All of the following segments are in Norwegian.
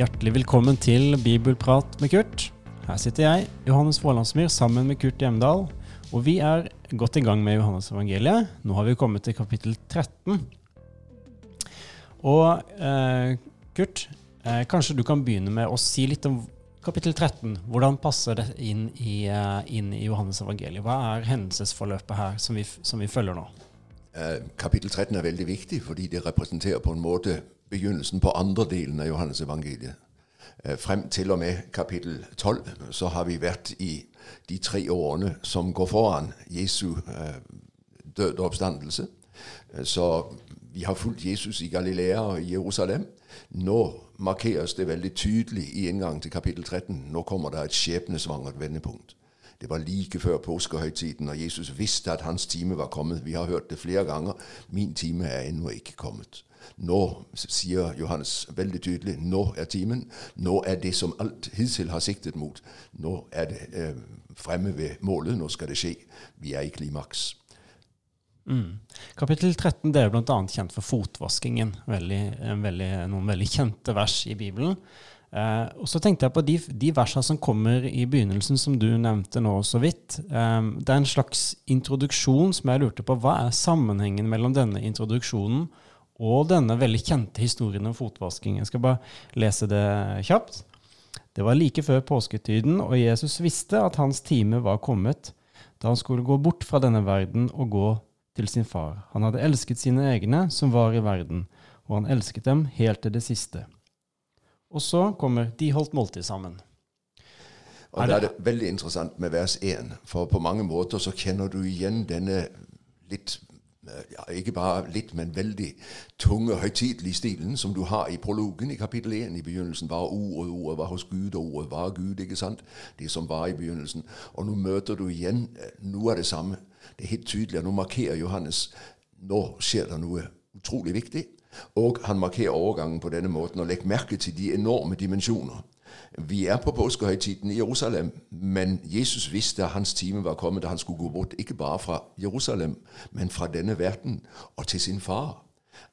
Hjertelig velkommen til Bibelprat med Kurt. Her sitter jeg, Johannes Vålandsmyr, sammen med Kurt Hjemdal. Og vi er godt i gang med Johannes evangeliet. Nå har vi kommet til kapittel 13. Og eh, Kurt, eh, kanskje du kan begynne med å si litt om kapittel 13. Hvordan passer det inn i, eh, inn i Johannes evangeliet? Hva er hendelsesforløpet her som vi, som vi følger nå? Eh, kapittel 13 er veldig viktig fordi det representerer på en måte begynnelsen på andre delen av Johannes evangeliet. Eh, frem til og med kapittel 12 så har vi vært i de tre årene som går foran Jesu død og oppstandelse. Så vi har fulgt Jesus i Galilea og Jerusalem. Nå markeres det veldig tydelig i inngangen til kapittel 13. Nå kommer det et skjebnesvangert vendepunkt. Det var like før påskehøytiden, og Jesus visste at hans time var kommet. Vi har hørt det flere ganger. Min time er ennå ikke kommet. Nå, sier Johannes veldig tydelig, nå er timen. Nå er det som alt hittil har siktet mot. Nå er det eh, fremme ved målet. Nå skal det skje. Vi er i klimaks. Mm. Kapittel 13 det er bl.a. kjent for fotvaskingen. Veldig, veldig, noen veldig kjente vers i Bibelen. Eh, og så tenkte jeg på de, de versene som kommer i begynnelsen, som du nevnte nå så vidt. Eh, det er en slags introduksjon som jeg lurte på. Hva er sammenhengen mellom denne introduksjonen og denne veldig kjente historien om fotvasking. Jeg skal bare lese det kjapt. Det var like før påsketiden, og Jesus visste at hans time var kommet, da han skulle gå bort fra denne verden og gå til sin far. Han hadde elsket sine egne som var i verden, og han elsket dem helt til det siste. Og så kommer de holdt måltid sammen. Og Da er det veldig interessant med vers 1, for på mange måter så kjenner du igjen denne litt ja, ikke bare litt, men veldig tunge, høytidelige stilen som du har i prologen i kapittel 1. I begynnelsen var ordet, ordet var hos Gud, og ordet var Gud. ikke sant? Det som var i begynnelsen. Og nå møter du igjen eh, noe av det samme. Det er helt tydelig, og nå markerer Johannes nå skjer det noe utrolig viktig. Og han markerer overgangen på denne måten og legger merke til de enorme dimensjoner vi er på påskehøytiden i Jerusalem, men Jesus visste at hans time var kommet da han skulle gå bort, ikke bare fra Jerusalem, men fra denne verden og til sin far.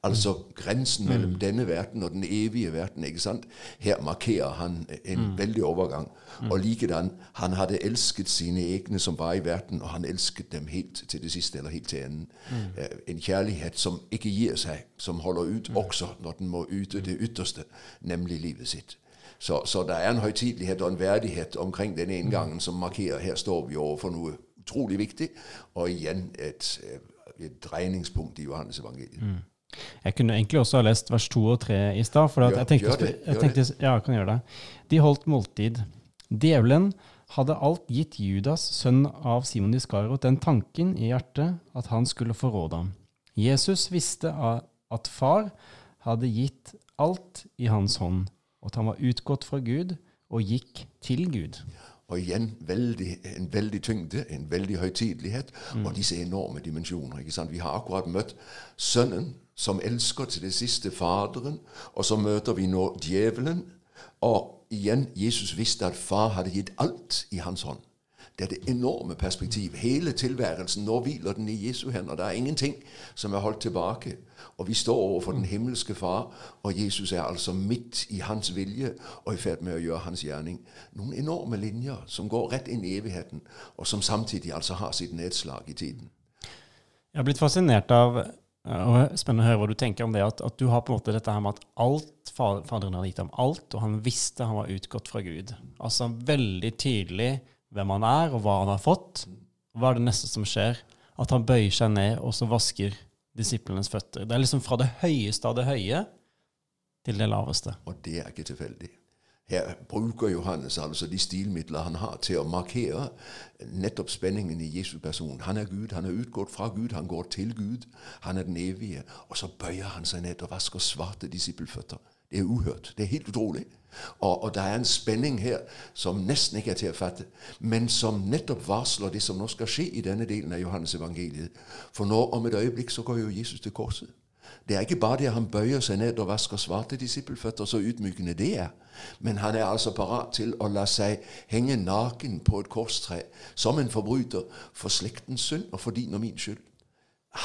Altså grensen mm. mellom denne verden og den evige verden. ikke sant? Her markerer han en mm. veldig overgang. Mm. Og likedan, han hadde elsket sine egne som var i verden, og han elsket dem helt til det siste, eller helt til enden. Mm. Uh, en kjærlighet som ikke gir seg, som holder ut mm. også når den må yte det ytterste, nemlig livet sitt. Så, så der er en høytidelighet og en verdighet omkring denne inngangen som markerer her står vi overfor noe utrolig viktig, og igjen et, et dreiningspunkt i Johannes evangeliet. Jeg kunne egentlig også ha lest vers 2 og 3 i stad. For jeg tenkte, gjør det, gjør jeg tenkte, ja, jeg kan gjøre det. De holdt måltid. Djevelen hadde alt gitt Judas, sønn av Simon Iskarot, den tanken i hjertet at han skulle forråde ham. Jesus visste at far hadde gitt alt i hans hånd, og at han var utgått fra Gud og gikk til Gud. Og igjen veldig, en veldig tyngde, en veldig høytidelighet, mm. og disse enorme dimensjoner. ikke sant? Vi har akkurat møtt Sønnen, som elsker til det siste Faderen, og så møter vi nå djevelen. Og igjen, Jesus visste at far hadde gitt alt i hans hånd. Det er det enorme perspektiv. Hele tilværelsen, nå hviler den i Jesu hender. Det er ingenting som er holdt tilbake. Og vi står overfor den himmelske Far, og Jesus er altså midt i hans vilje og i ferd med å gjøre hans gjerning. Noen enorme linjer som går rett inn i evigheten, og som samtidig altså har sitt nedslag i tiden. Jeg har blitt fascinert av og Spennende å høre hva du tenker om det. At, at, du har på en måte dette her med at alt Faderen hadde gitt ham alt, og han visste han var utgått fra Gud. Altså veldig tydelig hvem han er, og hva han har fått. Hva er det neste som skjer? At han bøyer seg ned og så vasker disiplenes føtter. Det er liksom fra det høyeste av det høye til det laveste. Og det er ikke tilfeldig. Her bruker Johannes altså de stilmidler han har til å markere nettopp spenningen i Jesu person. Han er Gud, han er utgått fra Gud, han går til Gud. Han er den evige. Og så bøyer han seg ned og vasker svarte disippelføtter. Det er uhørt. Det er helt utrolig. Og, og det er en spenning her som nesten ikke er til å fatte, men som nettopp varsler det som nå skal skje i denne delen av Johannes evangeliet. For nå om et øyeblikk så går jo Jesus til korset. Det er ikke bare det han bøyer seg ned og vasker svarte disippelføtter, så utmykende det er. Men han er altså parat til å la seg henge naken på et korstre som en forbryter for slektens synd og for din og min skyld.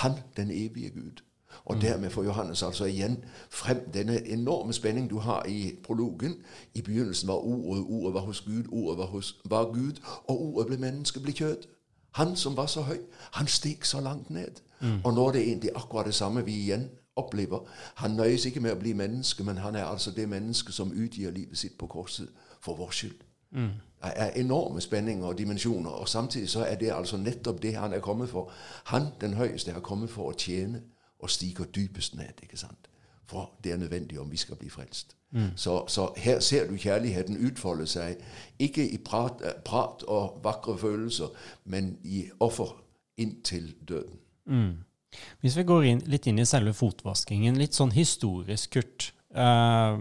Han, den evige Gud. Og dermed får Johannes altså igjen frem denne enorme spenning du har i prologen. I begynnelsen var ordet, ordet var hos Gud, ordet var, hos, var Gud, og ordet ble menneske, ble kjød. Han som var så høy, han steg så langt ned. Mm. Og nå er det egentlig akkurat det samme vi igjen opplever. Han nøyes ikke med å bli menneske, men han er altså det mennesket som utgir livet sitt på korset for vår skyld. Mm. Det er enorme spenninger og dimensjoner, og samtidig så er det altså nettopp det han er kommet for. Han, den høyeste, er kommet for å tjene og stiger dypest ned. ikke sant? For det er nødvendig om vi skal bli frelst. Mm. Så, så, her ser du kjærligheten utfolde seg, ikke i prat, prat og vakre følelser, men i offer inntil døden. Mm. Hvis vi går inn, litt inn i selve fotvaskingen, litt sånn historisk, Kurt. Uh,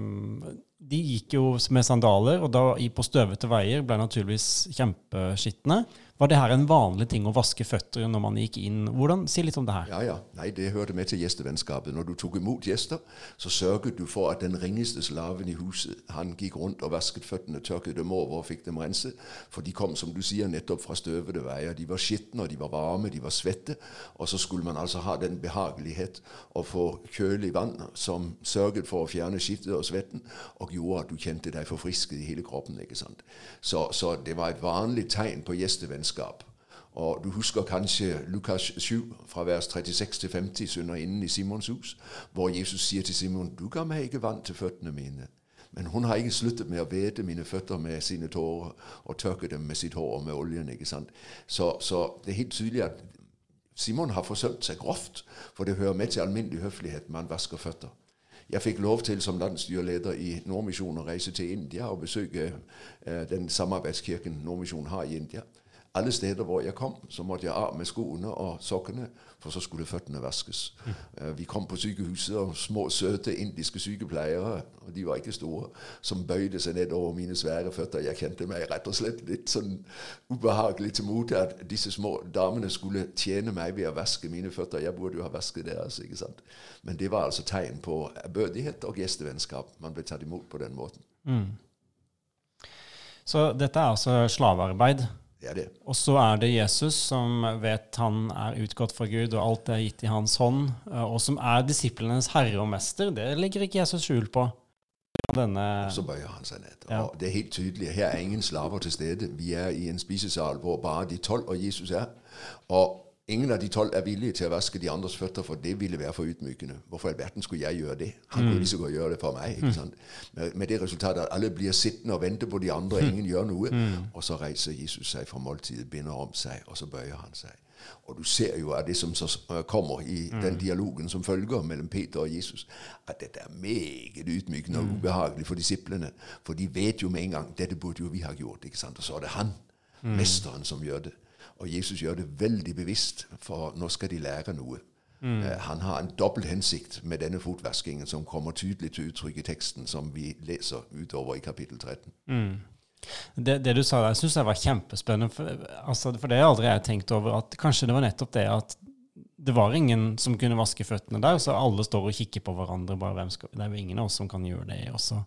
de gikk jo med sandaler, og da på støvete veier ble naturligvis kjempeskitne. Var det her en vanlig ting å vaske føtter når man gikk inn? Hvordan, Si litt om det her. Ja, ja. Nei, Det hørte med til gjestevennskapet. Når du tok imot gjester, så sørget du for at den ringeste slaven i huset han gikk rundt og vasket føttene, tørket dem over og fikk dem renset. For de kom, som du sier, nettopp fra støvede veier. De var skitne, de var varme, de var svette. Og så skulle man altså ha den behagelighet å få kjølig vann som sørget for å fjerne skittet og svetten, og gjorde at du kjente deg forfrisket i hele kroppen. ikke sant? Så, så det var et vanlig tegn på gjestevennskap. Og Du husker kanskje Lukas 7, fra vers 36 til 50, synder innen i Simons hus, hvor Jesus sier til Simon, 'Du ga meg ikke vann til føttene mine.' Men hun har ikke sluttet med å vete mine føtter med sine tårer og tørke dem med sitt hår og med oljen. ikke sant? Så, så det er helt tydelig at Simon har forsømt seg grovt, for det hører med til alminnelig høflighet man vasker føtter. Jeg fikk lov til som landsstyreleder i Nordmisjonen å reise til India og besøke den samarbeidskirken Nordmisjonen har i India alle steder hvor jeg kom, så måtte jeg av med skoene og sokkene, for så skulle føttene vaskes. Mm. Vi kom på sykehuset, og små, søte indiske sykepleiere, og de var ikke store, som bøyde seg ned over mine svære føtter. Jeg kjente meg rett og slett litt sånn ubehagelig til mote at disse små damene skulle tjene meg ved å vaske mine føtter. Jeg burde jo ha vasket deres. ikke sant? Men det var altså tegn på ærbødighet og gjestevennskap. Man ble tatt imot på den måten. Mm. Så dette er altså slavearbeid? Det er det. Og så er det Jesus som vet han er utgått fra Gud, og alt er gitt i hans hånd, eh, og som er disiplenes herre og mester. Det legger ikke Jesus skjul på. Denne og så bøyer han seg ned. Ja. Og det er helt tydelig. Her er ingen slaver til stede. Vi er i en spisesal hvor bare de tolv og Jesus er. Og Ingen av de tolv er villige til å vaske de andres føtter, for det ville være for ydmykende. Hvorfor i all verden skulle jeg gjøre det? Han kunne ikke så godt gjøre det for meg. ikke mm. sant? Med, med det resultatet at alle blir sittende og vente på de andre, ingen gjør noe. Mm. Og så reiser Jesus seg fra måltidet, binder om seg, og så bøyer han seg. Og du ser jo av det som så øh, kommer i den dialogen som følger mellom Peter og Jesus, at dette er meget ydmykende og ubehagelig for disiplene. For de vet jo med en gang dette burde jo vi ha gjort. ikke sant? Og så er det han, mesteren, som gjør det. Og Jesus gjør det veldig bevisst, for nå skal de lære noe. Mm. Uh, han har en dobbelt hensikt med denne fotvaskingen, som kommer tydelig til uttrykk i teksten som vi leser utover i kapittel 13. Mm. Det, det, du sa der, syns jeg var kjempespennende. For, altså, for det har aldri jeg tenkt over. at Kanskje det var nettopp det at det var ingen som kunne vaske føttene der, så alle står og kikker på hverandre. bare skal, Det er jo ingen av oss som kan gjøre det. også.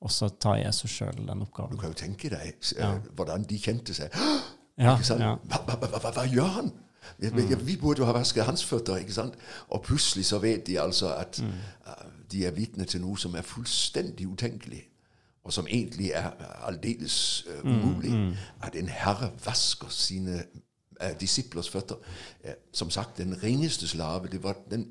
Og så tar Jesus sjøl den oppgaven. Du kan jo tenke deg ja. hvordan de kjente seg. Ja, ja. Hva, hva, hva, hva, gjør han? Vi, mm. vi burde jo ha vasket hans føtter. ikke sant? Og plutselig så vet de altså at mm. uh, de er vitne til noe som er fullstendig utenkelig, og som egentlig er aldeles uh, umulig. Mm, at en herre vasker sine uh, disiplers føtter. som sagt, den ringeste slave. Det var den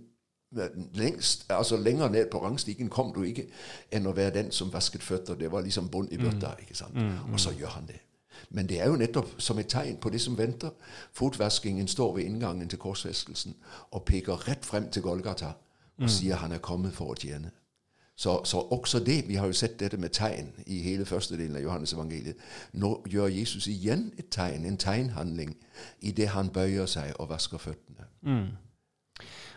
Lengst, altså Lenger ned på rangstigen kom du ikke enn å være den som vasket føtter. Det var liksom bunn i bøtta. Mm. ikke sant? Mm, og så gjør han det. Men det er jo nettopp som et tegn på det som venter. Fotvaskingen står ved inngangen til korsfestelsen og peker rett frem til Golgata og mm. sier han er kommet for å tjene. Så, så, også det Vi har jo sett dette med tegn i hele første delen av Johannes evangeliet. Nå gjør Jesus igjen et tegn, en tegnhandling, i det han bøyer seg og vasker føttene. Mm.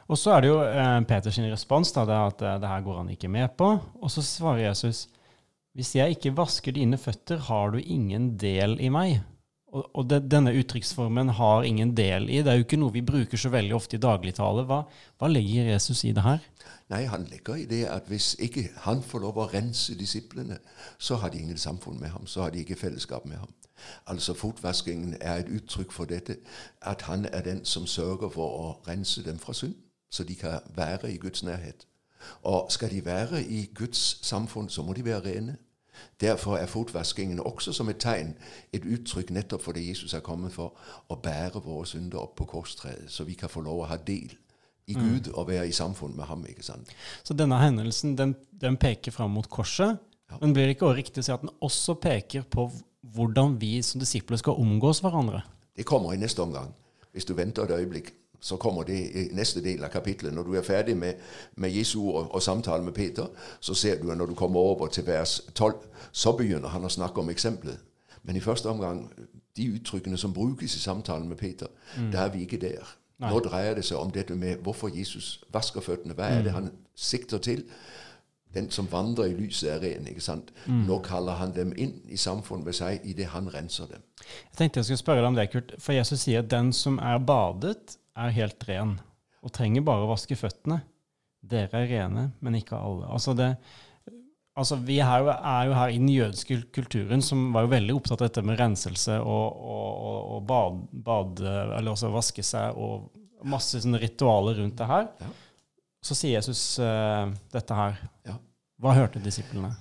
Og så er det jo eh, Peters respons, da, det at eh, det her går han ikke med på. Og så svarer Jesus hvis jeg ikke vasker dine føtter, har du ingen del i meg. Og, og det, denne uttrykksformen 'har ingen del i', det er jo ikke noe vi bruker så veldig ofte i dagligtale. Hva, hva legger Jesus i det her? Nei, han legger i det at hvis ikke han får lov å rense disiplene, så har de ingen samfunn med ham. Så har de ikke fellesskap med ham. Altså Fotvaskingen er et uttrykk for dette, at han er den som sørger for å rense dem fra synd, så de kan være i Guds nærhet. Og skal de være i Guds samfunn, så må de være rene. Derfor er fotvaskingen også som et tegn, et uttrykk nettopp for det Jesus er kommet for, å bære våre synder opp på korstreet, så vi kan få lov å ha del i mm. Gud og være i samfunn med ham. ikke sant? Så denne hendelsen den, den peker fram mot korset, ja. men blir det ikke riktig å si at den også peker på hvordan vi som disipler skal omgås hverandre? Det kommer i neste omgang. Hvis du venter et øyeblikk, så kommer det i neste del av kapitlet. Når du er ferdig med, med Jesu ord og samtalen med Peter, så ser du at når du kommer over til vers 12, så begynner han å snakke om eksempelet. Men i første omgang, de uttrykkene som brukes i samtalen med Peter, mm. da er vi ikke der. Nei. Nå dreier det seg om dette med hvorfor Jesus vasker føttene. Hva er det mm. han sikter til? Den som vandrer i lyset, er ren. ikke sant? Mm. Nå kaller han dem inn i samfunnet med seg idet han renser dem. Jeg tenkte jeg skulle spørre deg om det, Kurt. For Jesus sier at den som er badet, er helt ren og trenger bare å vaske føttene. Dere er rene, men ikke alle. Altså det, altså vi er jo, er jo, her i den jødiske kulturen, som var jo veldig opptatt av dette med renselse og, og, og bad, bad, eller også vaske seg, og masse sånne ritualer rundt det her. Ja. Så sier Jesus uh, dette her. Ja. Hva hørte disiplene?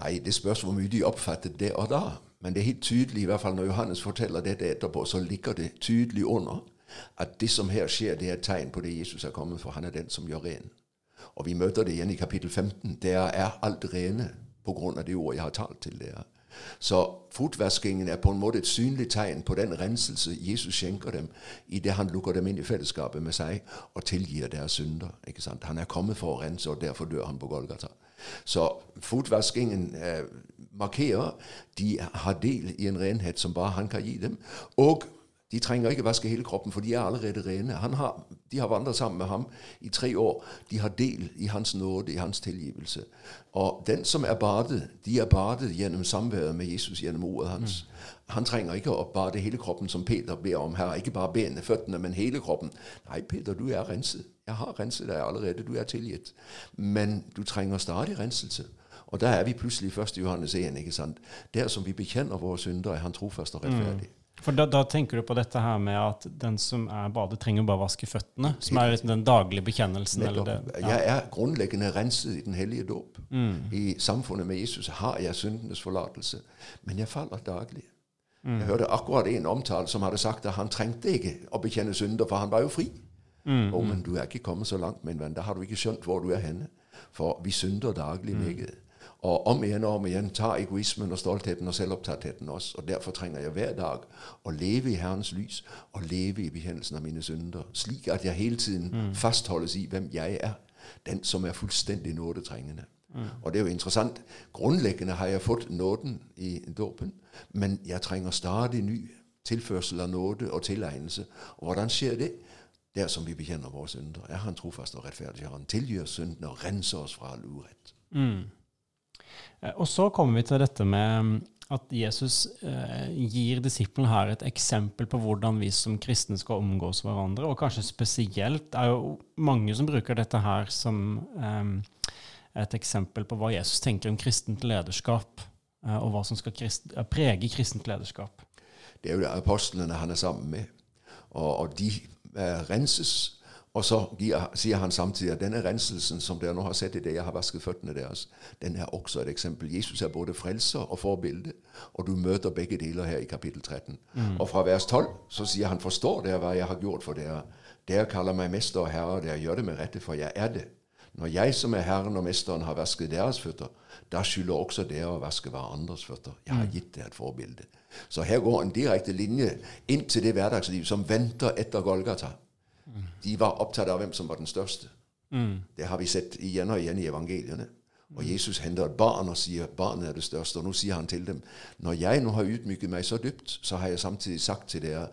Nei, Det spørs hvor mye de oppfattet det og da. Men det er helt tydelig, i hvert fall når Johannes forteller dette etterpå, så ligger det tydelig under at det som her skjer, det er et tegn på det Jesus er kommet for. Han er den som gjør ren. Og vi møter det igjen i kapittel 15. Der er alt rene på grunn av det ordet jeg har talt til dere. Så fotvaskingen er på en måte et synlig tegn på den renselse Jesus skjenker dem i det han lukker dem inn i fellesskapet med seg og tilgir deres synder. ikke sant? Han er kommet for å rense, og derfor dør han på Golgata. Så fotvaskingen eh, markerer de har del i en renhet som bare han kan gi dem. Og de trenger ikke vaske hele kroppen, for de er allerede rene. Har, de har vandret sammen med ham i tre år. De har del i hans nåde, i hans tilgivelse. Og den som er badet, de er badet gjennom samværet med Jesus, gjennom ordet hans. Mm. Han trenger ikke å bade hele kroppen, som Peter ber om her. Ikke bare benene, føttene, men hele kroppen. Nei, Peter, du er renset. Jeg har renset deg allerede. Du er tilgitt. Men du trenger stadig renselse. Og da er vi plutselig først i Johannes 1. ikke sant? Der som vi bekjenner våre synder, er han trofast og rettferdig. Mm. For da, da, tenker du på dette her med at den som er badet, trenger bare vaske føttene? Som er liksom den daglige bekjennelsen? Eller det, ja. Jeg er grunnleggende renset i den hellige dåp. Mm. I samfunnet med Jesus har jeg syndenes forlatelse. Men jeg faller daglig. Mm. Jeg hørte akkurat en omtale som hadde sagt at han trengte ikke å bekjenne synder, for han var jo fri. Mm. Oh, men du er ikke kommet så langt, min venn. Da har du ikke skjønt hvor du er henne. For vi synder daglig mm. meget. Og om igjen og om igjen tar egoismen og stoltheten og selvopptattheten oss. Og derfor trenger jeg hver dag å leve i Herrens lys og leve i bekjennelsen av mine synder, slik at jeg hele tiden mm. fastholdes i hvem jeg er. Den som er fullstendig nådetrengende. Mm. Og det er jo interessant. Grunnleggende har jeg fått nåden i dåpen, men jeg trenger stadig ny tilførsel av nåde og tilegnelse. Og hvordan skjer det? Der som vi bekjenner våre synder. Er Han trofast og rettferdig? Han tilgir syndene og renser oss fra all urett. Mm. Eh, og så kommer vi til dette med mm, at Jesus eh, gir disiplene her et eksempel på hvordan vi som kristne skal omgås hverandre. Og kanskje spesielt er jo mange som bruker dette her som eh, et eksempel på hva Jesus tenker om kristent lederskap, og hva som skal krist, prege kristent lederskap. Det er jo det apostlene han er sammen med, og, og de renses og så sier han samtidig at denne renselsen som dere nå har sett i det jeg har vasket føttene deres, den er også et eksempel. Jesus er både frelser og forbilde, og du møter begge deler her i kapittel 13. Mm. Og fra vers 12 så sier han, forstår dere hva jeg har gjort for dere? Dere kaller meg mester og herre, dere gjør det med rette, for jeg er det. Når jeg som er Herren og Mesteren har vasket deres føtter, da skylder også dere å vaske hverandres føtter. Jeg har mm. gitt dere et forbilde. Så her går en direkte linje inn til det hverdagsliv som venter etter Golgata. De var opptatt av hvem som var den største. Mm. Det har vi sett igjen og igjen i evangeliene. Og Jesus henter et barn og sier barnet er det største. Og nå sier han til dem når jeg nå har ydmyket meg så dypt, så har jeg samtidig sagt til dere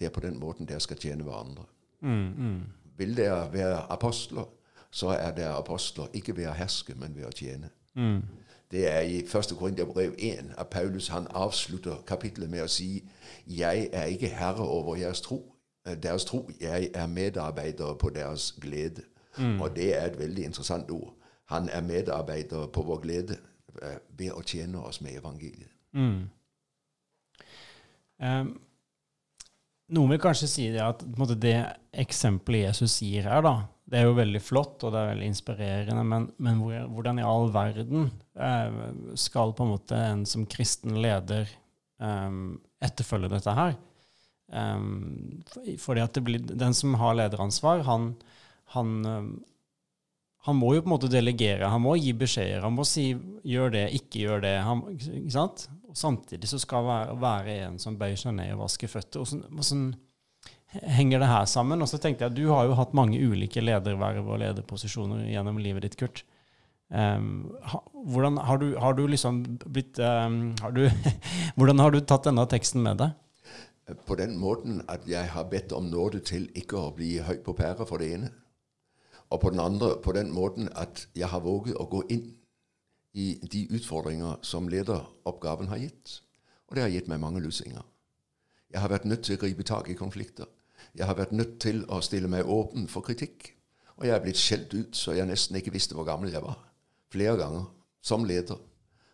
det er på den måten dere skal tjene hverandre. Mm, mm. Vil dere være apostler, så er dere apostler ikke ved å herske, men ved å tjene. Mm. Det er i 1. Korinterbrev 1 at Paulus han avslutter kapitlet med å si jeg er ikke herre over deres tro, deres tro. Jeg er medarbeider på deres glede. Mm. Og det er et veldig interessant ord. Han er medarbeider på vår glede eh, ved å tjene oss med evangeliet. Mm. Um, noen vil kanskje si det at måte, det eksempelet Jesus gir her, da, det er jo veldig flott og det er veldig inspirerende, men, men hvordan i all verden uh, skal på en måte en som kristen leder um, etterfølge dette her? Um, fordi at det blir, Den som har lederansvar, han, han, han, må jo på en måte delegere. Han må gi beskjeder. Han må si 'gjør det, ikke gjør det'. Han, ikke sant? Og samtidig så skal være, være en som bøyer seg ned og vasker føtter. Hvordan, hvordan henger det her sammen? Og så tenkte jeg, Du har jo hatt mange ulike lederverv og lederposisjoner gjennom livet ditt, Kurt. Um, hvordan har du, liksom blitt Hvordan har du tatt denne teksten med deg? På den måten at jeg har bedt om nåde til ikke å bli høy på pæra for det ene. Og på den andre på den måten at jeg har våget å gå inn i de utfordringer som lederoppgaven har gitt. Og det har gitt meg mange lussinger. Jeg har vært nødt til å gripe tak i konflikter. Jeg har vært nødt til å stille meg åpen for kritikk. Og jeg er blitt skjelt ut så jeg nesten ikke visste hvor gammel jeg var. Flere ganger. Som leder.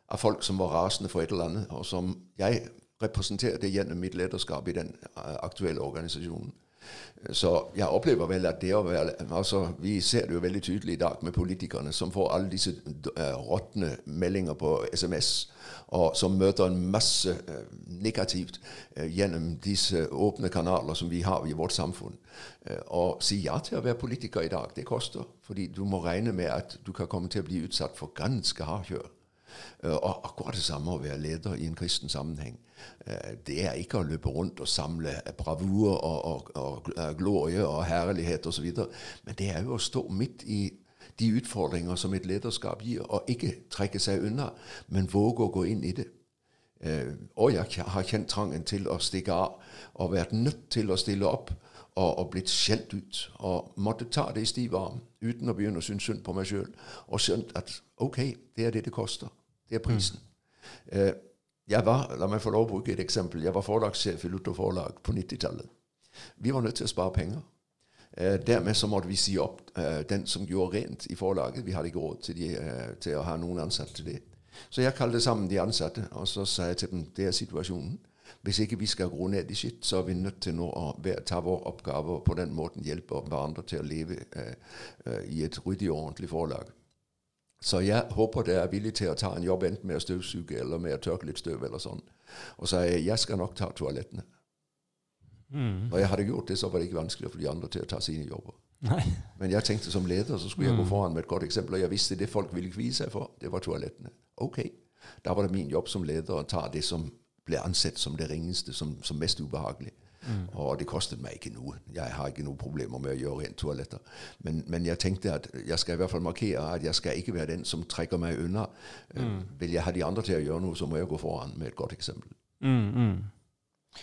Av folk som var rasende for et eller annet, og som jeg representerte gjennom mitt lederskap i den eh, aktuelle organisasjonen. Så jeg opplever vel at det å være altså Vi ser det jo veldig tydelig i dag med politikerne som får alle disse uh, råtne meldinger på SMS, og som møter en masse uh, negativt gjennom disse åpne kanaler som vi har i vårt samfunn. Å si ja til å være politiker i dag, det koster. Fordi du må regne med at du kan komme til å bli utsatt for ganske hardkjør. Og akkurat det samme å være leder i en kristen sammenheng. Eh, det er ikke å løpe rundt og samle bravur og, og, og, og glorie og herlighet osv. Men det er jo å stå midt i de utfordringer som et lederskap gir, og ikke trekke seg unna, men våge å gå inn i det. Eh, og jeg har kjent trangen til å stikke av og vært nødt til å stille opp og, og blitt skjelt ut. Og måtte ta det i stiv arm uten å begynne å synes synd på meg sjøl. Og skjønt at ok, det er det det koster. Det er prisen. Mm. Jeg var la meg få lov å bruke et eksempel, jeg var forlagssjef i Luther Forlag på 90-tallet. Vi var nødt til å spare penger. Eh, dermed så måtte vi si opp eh, den som gjorde rent i forlaget. Vi hadde ikke råd til, de, til, å ha noen ansatte til det. Så jeg kalte sammen de ansatte, og så sa jeg til dem det er situasjonen. Hvis ikke vi skal gro ned i skitt, så er vi nødt til nå å ta vår oppgave og på den måten hjelpe hverandre til å leve i et ryddig og ordentlig forlag. Så jeg håper dere er villige til å ta en jobb enten med å støvsuge eller med å tørke litt støv. eller sånn. Og så jeg jeg skal nok ta toalettene. Mm. Når jeg hadde gjort det, så var det ikke vanskelig for de andre til å ta sine jobber. Nei. Men jeg tenkte som leder så skulle jeg gå mm. foran med et godt eksempel. Og jeg visste det folk ville kvie seg for, det var toalettene. Ok, da var det min jobb som leder å ta det som ble ansett som det ringeste, som, som mest ubehagelig. Mm. Og det kostet meg ikke noe. Jeg har ikke noen problemer med å gjøre rent toaletter. Men, men, jeg tenkte at jeg skal i hvert fall markere at jeg skal ikke være den som trekker meg unna. Eh, mm. Vil jeg ha de andre til å gjøre noe, så må jeg gå foran med et godt eksempel. Mm, mm.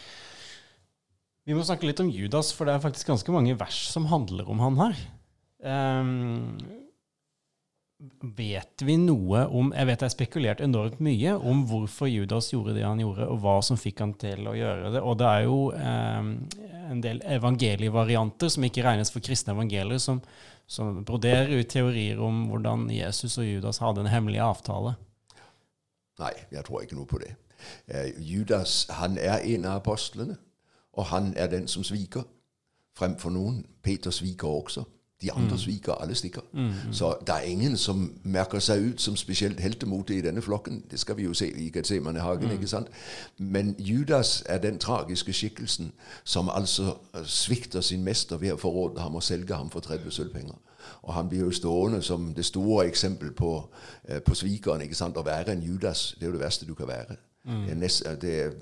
Vi må snakke litt om Judas, for det er faktisk ganske mange vers som handler om han her. Um, Vet vi noe om Jeg vet jeg har spekulert enormt mye om hvorfor Judas gjorde det han gjorde, og hva som fikk han til å gjøre det. Og det er jo eh, en del evangelievarianter som ikke regnes for kristne evangelier, som, som broderer ut teorier om hvordan Jesus og Judas hadde en hemmelig avtale. Nei, jeg tror ikke noe på det. Eh, Judas han er en av apostlene, og han er den som sviker fremfor noen. Peter sviker også. De andre mm. sviker, alle stikker. Mm, mm. Så det er ingen som merker seg ut som spesielt heltemote i denne flokken. Det skal vi jo se i Getsemanehagen, mm. ikke sant? Men Judas er den tragiske skikkelsen som altså øh, svikter sin mester ved å forråde ham og selge ham for 30 sølvpenger. Og han blir jo stående som det store eksempel på, uh, på svikeren. ikke sant? Å være en Judas, det er jo det verste du kan være. Mm. Det nest, det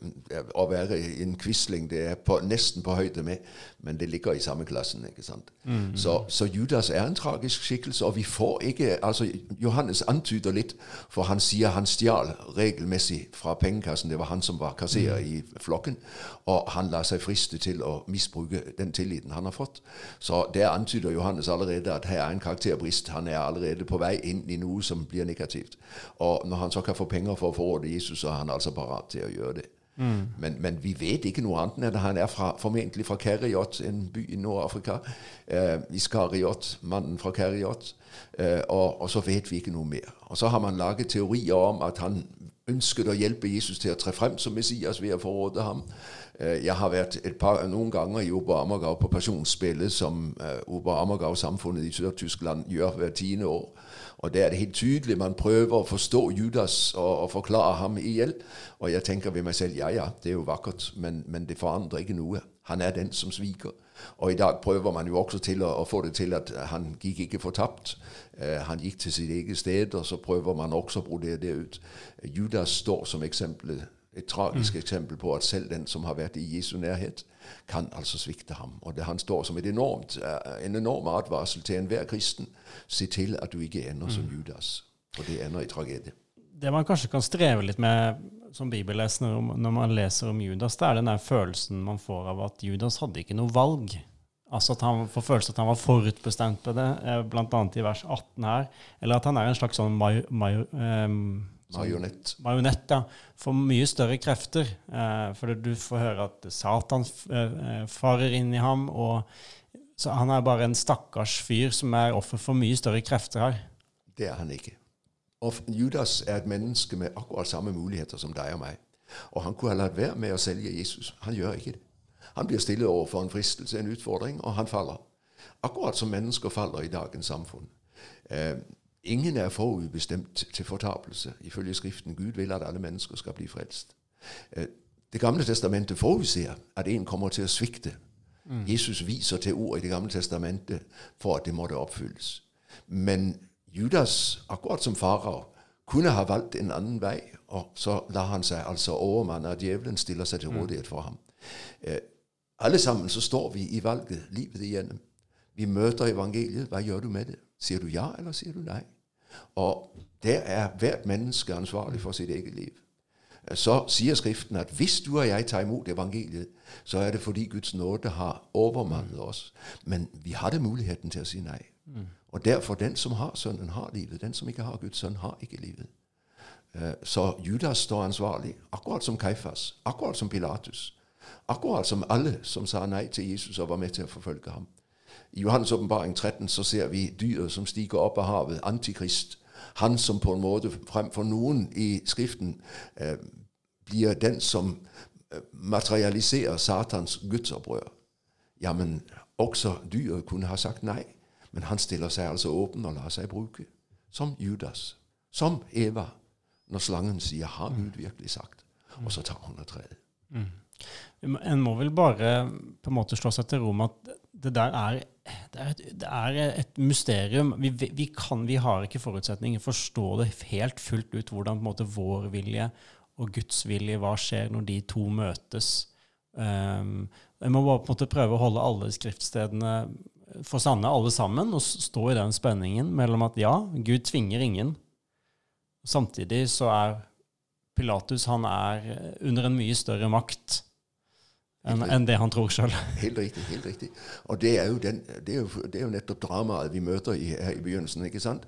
å være en quisling det er på, nesten på høyde med, men det ligger i samme klassen. ikke sant? Mm. Så, så, Judas er en tragisk skikkelse, og vi får ikke altså Johannes antyder litt, for han sier han stjal regelmessig fra pengekassen. Det var han som var kasserer mm. i flokken, og han lar seg friste til å misbruke den tilliten han har fått. Så der antyder Johannes allerede at her er en karakterbrist. Han er allerede på vei inn i noe som blir negativt. Og når han så kan få penger for å forråde Jesus, så er han altså parat til å gjøre det. Mm. Men, men, vi vet ikke noe annet enn at han er fra, formentlig fra Kerriot, en by i Nord-Afrika. Eh, Iskariot, mannen fra Kerriot. Eh, og, og, så vet vi ikke noe mer. Og så har man laget teorier om at han ønsket å hjelpe Jesus til å tre frem som Messias ved å forråde ham. Eh, jeg har vært et par, noen ganger i Ober Ammergau på pasjonsspillet, som eh, Ober Ammergau-samfunnet i Sør-Tyskland gjør hvert tiende år. Og der er det helt tydelig man prøver å forstå Judas og, og forklare ham i hjel. Og jeg tenker ved meg selv ja ja, det er jo vakkert, men, men, det forandrer ikke noe. Han er den som sviker. Og i dag prøver man jo også til å, å få det til at han gikk ikke fortapt. Uh, han gikk til sitt eget sted, og så prøver man også å brodere det ut. Judas står som eksempel, et tragisk mm. eksempel på at selv den som har vært i Jesu nærhet, kan altså svikte ham. Og det, Han står som enormt, eh, en enorm advarsel til enhver kristen. Se til at du ikke ender mm. som Judas. For det ender i tragedie. Det man kanskje kan streve litt med som bibelleser når man leser om Judas, det er den der følelsen man får av at Judas hadde ikke noe valg. Altså at han får følelsen at han var forutbestemt på det, eh, bl.a. i vers 18 her. Eller at han er en slags sånn major, major, um, Marionett. Marionett, ja. Får mye større krefter. Eh, for du får høre at Satan eh, farer inn i ham. og så Han er bare en stakkars fyr som er offer for mye større krefter her. Det er han ikke. Og Judas er et menneske med akkurat samme muligheter som deg og meg. Og han kunne ha latt være med å selge Jesus. Han gjør ikke det. Han blir stille overfor en fristelse, en utfordring, og han faller. Akkurat som mennesker faller i dagens samfunn. Eh, Ingen er forudbestemt til fortapelse, ifølge Skriften. Gud vil at alle mennesker skal bli frelst. Øh, det gamle testamentet forudser at en kommer til å svikte. Mm. Jesus viser til ord i Det gamle testamentet for at det måtte oppfylles. Men Judas, akkurat som farao, kunne ha valgt en annen vei, og så lar han seg altså overmanne av djevelen, stiller seg til mm. rådighet for ham. Eh, alle sammen så står vi i valget livet igjennom. Vi møter evangeliet. Hva gjør du med det? Sier du ja, eller sier du nei? Og der er hvert menneske ansvarlig for sitt eget liv. Så sier Skriften at hvis du og jeg tar imot evangeliet, så er det fordi Guds nåde har overmannet oss. Men vi hadde muligheten til å si nei. Mm. Og derfor, den som har Sønnen, har livet. Den som ikke har Guds sønn, har ikke livet. Eh, så Judas står ansvarlig, akkurat som Kaifas, akkurat som Pilatus. Akkurat som alle som sa nei til Jesus og var med til å forfølge ham. I Johannes åpenbaring 13 så ser vi dyret som stiger opp av havet, Antikrist. Han som på en måte fremfor noen i Skriften eh, blir den som eh, materialiserer Satans gudsopprør. Ja, men også dyret kunne ha sagt nei. Men han stiller seg altså åpen og lar seg bruke. Som Judas. Som Eva. Når slangen sier 'Har Gud virkelig sagt?' Og så tar hun av treet. Mm. En må vel bare på en måte slå seg til ro med at det der er, det er, et, det er et, mysterium. Vi, vi, kan, vi, har ikke forutsetninger for å forstå det helt fullt ut, hvordan måte, vår vilje og Guds vilje, hva skjer når de to møtes. Um, jeg må bare på en måte prøve å holde alle skriftstedene for sanne, alle sammen, og stå i den spenningen mellom at ja, Gud tvinger ingen. Samtidig så er Pilatus han er under en mye større makt enn en det han tror sjøl. Helt riktig. helt riktig. Og det er jo, den, det er jo, det er jo nettopp dramaet vi møter i, her i begynnelsen. ikke sant?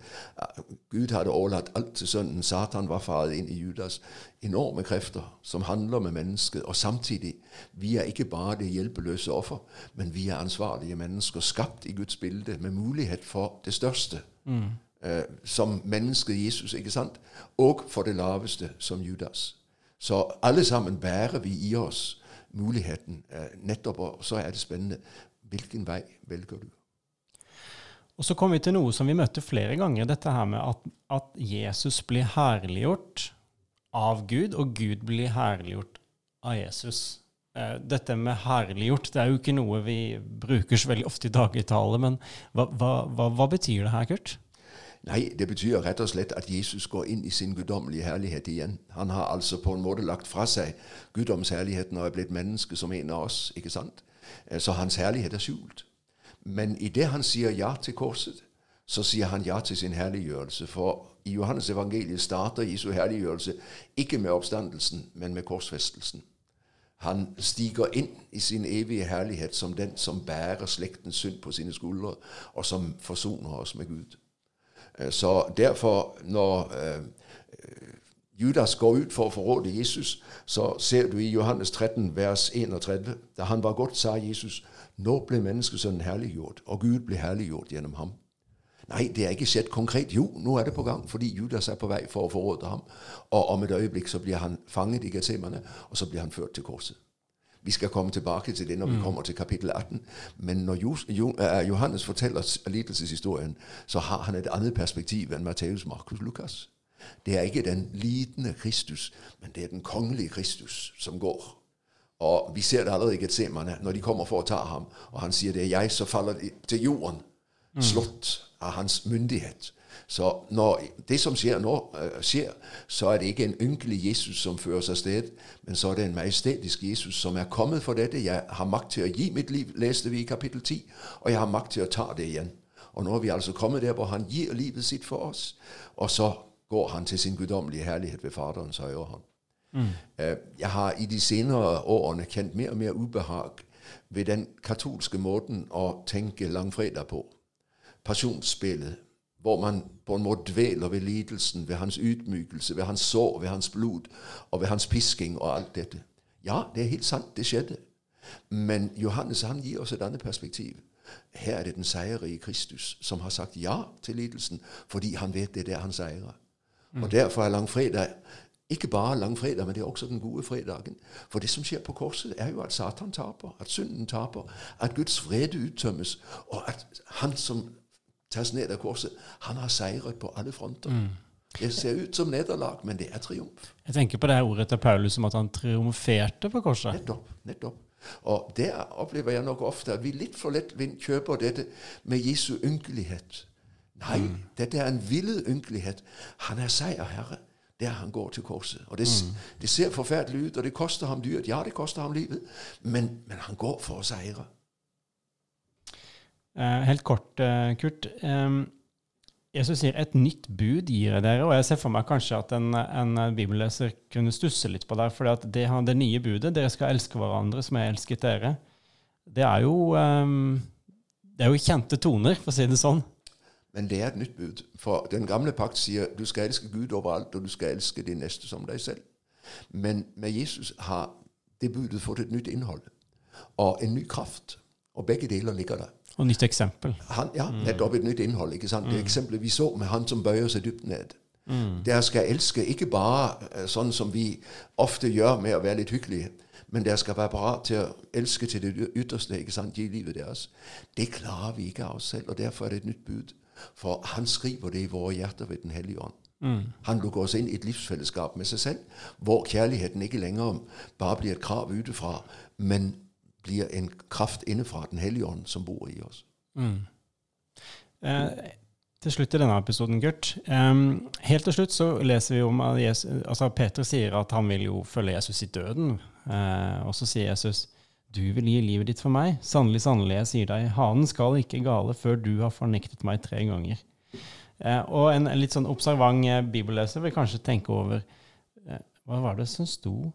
Gud hadde overlatt alt til Sønnen. Satan var faret inn i Judas. Enorme krefter som handler med mennesket. Og samtidig, vi er ikke bare det hjelpeløse offer, men vi er ansvarlige mennesker, skapt i Guds bilde, med mulighet for det største. Mm. Eh, som mennesket Jesus, ikke sant? Og for det laveste, som Judas. Så alle sammen bærer vi i oss muligheten eh, nettopp, og så er det spennende. Hvilken vei velger du? Og Så kommer vi til noe som vi møtte flere ganger, dette her med at, at, Jesus blir herliggjort av Gud, og Gud blir herliggjort av Jesus. Eh, dette med herliggjort det er jo ikke noe vi bruker så veldig ofte i dagligtale, men hva, hva, hva, hva betyr det her, Kurt? Nei, det betyr rett og slett at Jesus går inn i sin guddommelige herlighet igjen. Han har altså på en måte lagt fra seg guddomsherligheten og er blitt menneske som en av oss. ikke sant? Eh, så hans herlighet er skjult. Men idet han sier ja til korset, så sier han ja til sin herliggjørelse. For i Johannes evangeliet starter Jesu herliggjørelse ikke med oppstandelsen, men med korsfestelsen. Han stiger inn i sin evige herlighet som den som bærer slektens synd på sine skuldre, og som forsoner oss med Gud. Øh, så derfor, når øh, Judas går ut for å forråde Jesus, så ser du i Johannes 13, vers 31, da han var godt, sa Jesus, nå ble menneskesønnen herliggjort, og Gud ble herliggjort gjennom ham. Nei, det er ikke skjedd konkret. Jo, nå er det på gang, fordi Judas er på vei for å forråde ham. Og om et øyeblikk så blir han fanget i Getsemane, og så blir han ført til korset. Vi skal komme tilbake til det når vi mm. kommer til kapittel 18. Men når eh, Johannes forteller lidelseshistorien, så har han et annet perspektiv enn Matteus, Markus, Lukas. Det er ikke den lidende Kristus, men det er den kongelige Kristus som går. Og vi ser det allerede i Getsemane, når de kommer for å ta ham, og han sier det er jeg, så faller de til jorden, mm. slått av hans myndighet. Så når det som skjer nå, uh, skjer, så er det ikke en ynkelig Jesus som føres av sted, men så er det en majestetisk Jesus som er kommet for dette. Jeg har makt til å gi mitt liv, leste vi i kapittel 10, og jeg har makt til å ta det igjen. Og nå er vi altså kommet der hvor han gir livet sitt for oss, og så går han til sin guddommelige herlighet ved Faderens høyre hånd. Mm. Uh, jeg har i de senere årene kjent mer og mer ubehag ved den katolske måten å tenke langfredag på. Pasjonsspillet hvor man på en måte dveler ved lidelsen, ved hans ydmykelse, ved hans sår, ved hans blod og ved hans pisking og alt dette. Ja, det er helt sant, det skjedde. Men Johannes han gir oss et annet perspektiv. Her er det den seierrike Kristus som har sagt ja til lidelsen, fordi han vet det er han seirer. Mm. Og Derfor er langfredag ikke bare langfredag, men det er også den gode fredagen. For det som skjer på korset, er jo at Satan taper, at synden taper, at Guds vrede uttømmes, og at han som tas ned av korset. Han har seiret på alle fronter. Mm. Det ser ut som nederlag, men det er triumf. Jeg tenker på det her ordet til Paulus om at han triumferte på korset. Nettopp. nettopp. Og der opplever jeg nok ofte at vi litt for lettvint kjøper dette med Jesu ynkelighet. Nei, mm. dette er en villet ynkelighet. Han er seierherre der han går til korset. Og det, mm. det, ser forferdelig ut, og det koster ham dyrt. Ja, det koster ham livet, men, men han går for å seire. Eh, helt kort, eh, Kurt. Jesus sier 'et nytt bud gir jeg dere', og jeg ser for meg kanskje at en, en bibelleser kunne stusse litt på det. For det, det, nye budet, 'dere skal elske hverandre som jeg elsket dere', det er jo, det er jo kjente toner, for å si det sånn. Men det er et nytt bud. For den gamle pakt sier du skal elske Gud overalt, og du skal elske din neste som deg selv. Men med Jesus har det budet fått et nytt innhold og en ny kraft. Og begge deler ligger der. Og nytt eksempel. Han, ja, mm. nettopp et nytt innhold. ikke sant? Det mm. eksempelet vi så med han som bøyer seg dypt ned. Mm. Dere skal elske ikke bare eh, sånn som vi ofte gjør med å være litt hyggelige, men dere skal være parat til å elske til det ytterste. ikke sant? Gi livet deres. Det klarer vi ikke av oss selv, og derfor er det et nytt bud. For han skriver det i våre hjerter ved Den hellige ånd. Mm. Han lukker oss inn i et livsfellesskap med seg selv, hvor kjærligheten ikke lenger bare blir et krav utefra, men blir en kraft innenfra Den hellige ånd som bor i oss. Mm. Eh, til slutt i denne episoden, Gert. Eh, helt til slutt så leser vi om at Jesus, altså Peter sier at han vil jo følge Jesus i døden. Eh, og så sier Jesus du vil gi livet ditt for meg. Sannelig, sannelig, jeg sier deg, hanen skal ikke gale før du har fornektet meg tre ganger. Uh, og en, litt sånn observant bibelleser vil kanskje tenke over uh, hva var det som sto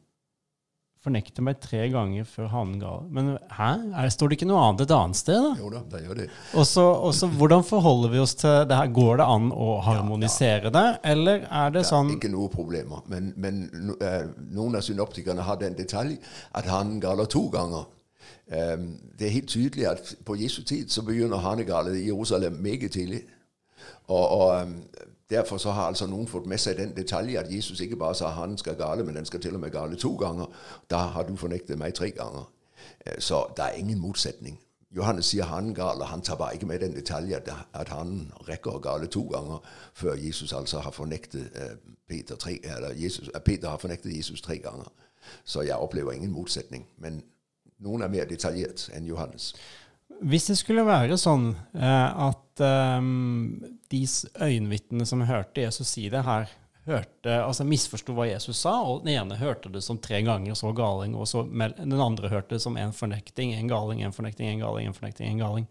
fornekte meg tre ganger før hanen ga Men hæ? Er, står det ikke noe annet et annet sted? da? Jo da, det gjør det. Og så, Hvordan forholder vi oss til det her? Går det an å harmonisere ja, ja. det, eller er det sånn Ikke noe problemer. Men, men uh, noen av synoptikerne har den detalj at hanen galer to ganger. Um, det er helt tydelig at på Jesu tid så begynner hanegalet i Jerusalem meget tidlig. Og, og um, Derfor så har altså noen fått med seg den detalj at Jesus ikke bare sa han skal gale, men den skal til og med gale to ganger. Da har du fornektet meg tre ganger. Eh, så det er ingen motsetning. Johannes sier han gal, og han tar bare ikke med den detalj at han rekker å gale to ganger før Jesus altså har fornektet eh, Peter, tre, Jesus, Peter har fornektet Jesus tre ganger. Så jeg opplever ingen motsetning. Men noen er mer detaljert enn Johannes. Hvis det skulle være sånn eh, at um, de øyenvitnene som hørte Jesus si det her, hørte, altså misforsto hva Jesus sa, og den ene hørte det som tre ganger, så galing, og så den andre hørte det som en fornekting, en galing, en fornekting, en galing, en fornekting, en galing.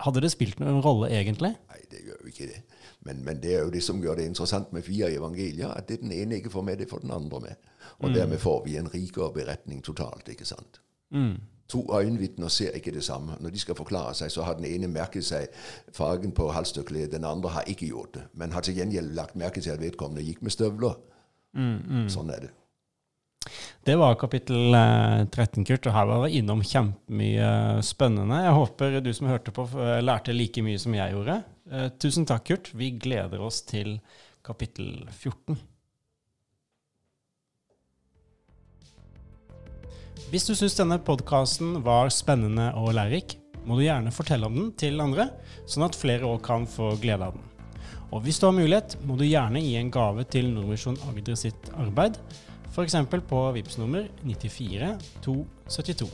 Hadde det spilt noen rolle, egentlig? Nei, det gjør jo ikke det. Men, men, det er jo det som gjør det interessant med fire evangelier, at det den ene ikke får med, det får den andre med. Og mm. dermed får vi en rikere beretning totalt, ikke sant. Mm. To øyenvitner ser ikke det samme. Når de skal forklare seg, så har den ene merket seg fargen på halstørkleet, den andre har ikke gjort det, men har til gjengjeld lagt merke til at vedkommende gikk med støvler. Mm, sånn er det. Det var kapittel 13, Kurt, og her var vi innom kjempemye spennende. Jeg håper du som hørte på, lærte like mye som jeg gjorde. Tusen takk, Kurt. Vi gleder oss til kapittel 14. Hvis du syns denne podkasten var spennende og lærerik, må du gjerne fortelle om den til andre, sånn at flere òg kan få glede av den. Og hvis du har mulighet, må du gjerne gi en gave til Nordvisjon Agder sitt arbeid, f.eks. på VIPS nummer 94 272.